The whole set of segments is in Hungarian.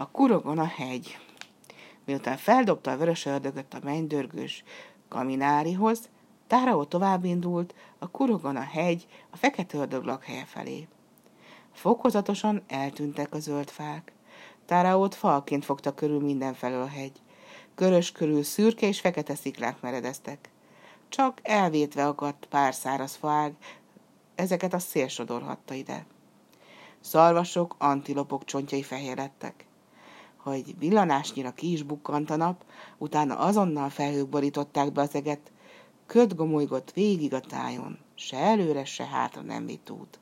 A kurogon a hegy. Miután feldobta a vörös ördögöt a mennydörgős kaminárihoz, Táraó tovább indult a kurogon a hegy a fekete ördög lakhelye felé. Fokozatosan eltűntek a zöld fák. Táraót falként fogta körül mindenfelől a hegy. Körös körül szürke és fekete sziklák meredeztek. Csak elvétve akadt pár száraz faág, ezeket a szél sodorhatta ide. Szarvasok, antilopok csontjai fehér. Ha egy villanásnyira ki is bukkant a nap, utána azonnal felhők borították be az eget, köd gomolygott végig a tájon, se előre, se hátra nem vitt út.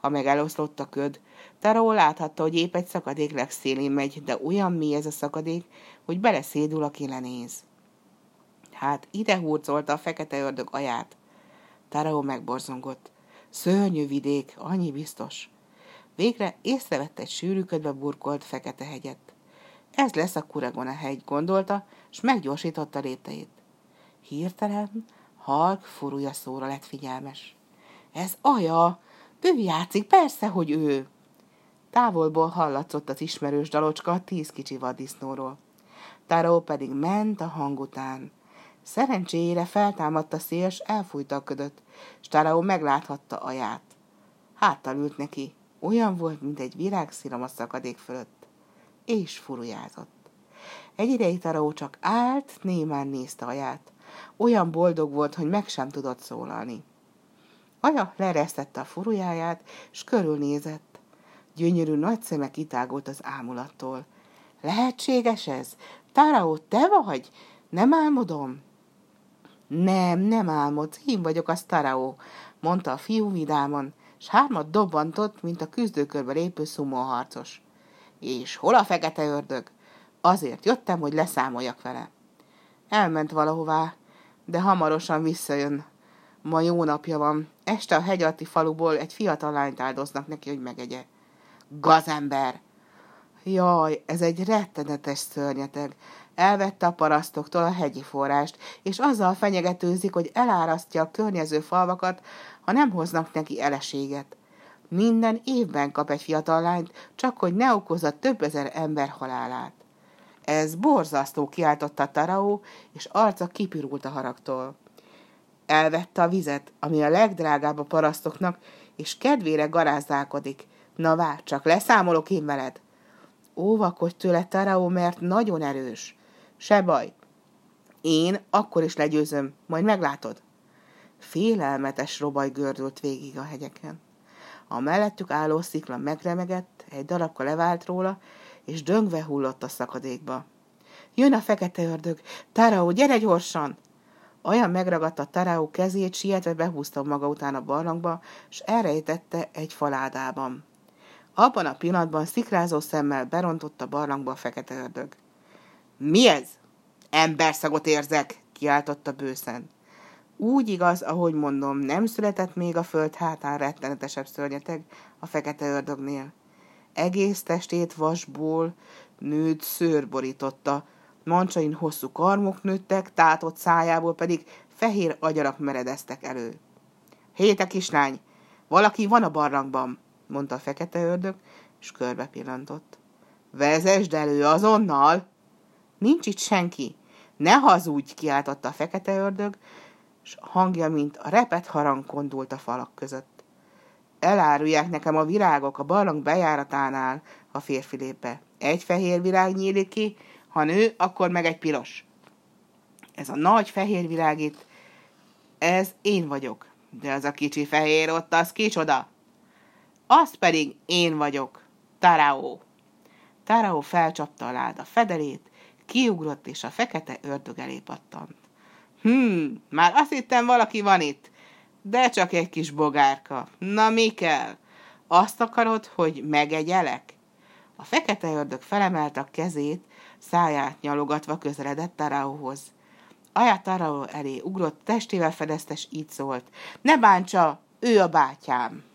Ha meg a köd, Taró láthatta, hogy épp egy szakadék legszélén megy, de olyan mély ez a szakadék, hogy beleszédul, aki lenéz. Hát ide hurcolta a fekete ördög aját. Taró megborzongott. Szörnyű vidék, annyi biztos. Végre észrevette egy sűrű ködbe burkolt fekete hegyet. Ez lesz a Kuragona hegy, gondolta, és meggyorsította lépteit. Hirtelen halk furúja szóra lett figyelmes. Ez Aja! Ő játszik, persze, hogy ő! Távolból hallatszott az ismerős dalocska a tíz kicsi vaddisznóról. Taró pedig ment a hang után. Szerencsére feltámadt a szél, s elfújta a ködöt, s Taró megláthatta aját. Háttal ült neki, olyan volt, mint egy virágszilom a szakadék fölött, és furujázott. Egy ideig Taró csak állt, némán nézte aját. Olyan boldog volt, hogy meg sem tudott szólalni. Aja leresztette a furujáját, s körülnézett. Gyönyörű nagy szeme kitágult az ámulattól. Lehetséges ez? Táraó, te vagy? Nem álmodom? Nem, nem álmodsz, én vagyok a Taraó, mondta a fiú vidáman, s hármat dobbantott, mint a küzdőkörbe lépő szumóharcos. És hol a fekete ördög? Azért jöttem, hogy leszámoljak vele. Elment valahová, de hamarosan visszajön. Ma jó napja van. Este a hegyalti faluból egy fiatal lányt áldoznak neki, hogy megegye. Gazember! Jaj, ez egy rettenetes szörnyeteg. Elvette a parasztoktól a hegyi forrást, és azzal fenyegetőzik, hogy elárasztja a környező falvakat, ha nem hoznak neki eleséget. Minden évben kap egy fiatal lányt, csak hogy ne okozza több ezer ember halálát. Ez borzasztó, kiáltotta Taraó, és arca kipirult a haragtól. Elvette a vizet, ami a legdrágább a parasztoknak, és kedvére garázdálkodik. Na vár, csak leszámolok én veled. Óvakodj tőle, Taraó, mert nagyon erős. Se baj. Én akkor is legyőzöm, majd meglátod. Félelmetes robaj gördült végig a hegyeken. A mellettük álló szikla megremegett, egy darabka levált róla, és döngve hullott a szakadékba. Jön a fekete ördög! Taraó, gyere gyorsan! Olyan megragadta Taraó kezét, sietve behúzta maga után a barlangba, és elrejtette egy faládában. Abban a pillanatban szikrázó szemmel berontott a barlangba a fekete ördög. Mi ez? Emberszagot érzek, kiáltotta bőszen. Úgy igaz, ahogy mondom, nem született még a föld hátán rettenetesebb szörnyeteg a fekete ördögnél. Egész testét vasból nőtt szőr borította, mancsain hosszú karmok nőttek, tátott szájából pedig fehér agyarak meredeztek elő. Héte kislány, valaki van a barlangban, mondta a fekete ördög, és körbe pillantott. Vezesd elő azonnal! Nincs itt senki. Ne hazudj, kiáltotta a fekete ördög, és hangja, mint a repet harang kondult a falak között. Elárulják nekem a virágok a barlang bejáratánál, a férfi lépe. Egy fehér virág nyílik ki, ha nő, akkor meg egy piros. Ez a nagy fehér virág itt, ez én vagyok. De az a kicsi fehér ott, az kicsoda? Az pedig én vagyok, Tarao. Tarao felcsapta a láda fedelét, kiugrott, és a fekete ördög elé pattant. Hmm, már azt hittem, valaki van itt, de csak egy kis bogárka. Na, mi kell? Azt akarod, hogy megegyelek? A fekete ördög felemelte a kezét, száját nyalogatva közeledett Taraóhoz. Aját Taraó elé ugrott, testével fedeztes így szólt. Ne bántsa, ő a bátyám!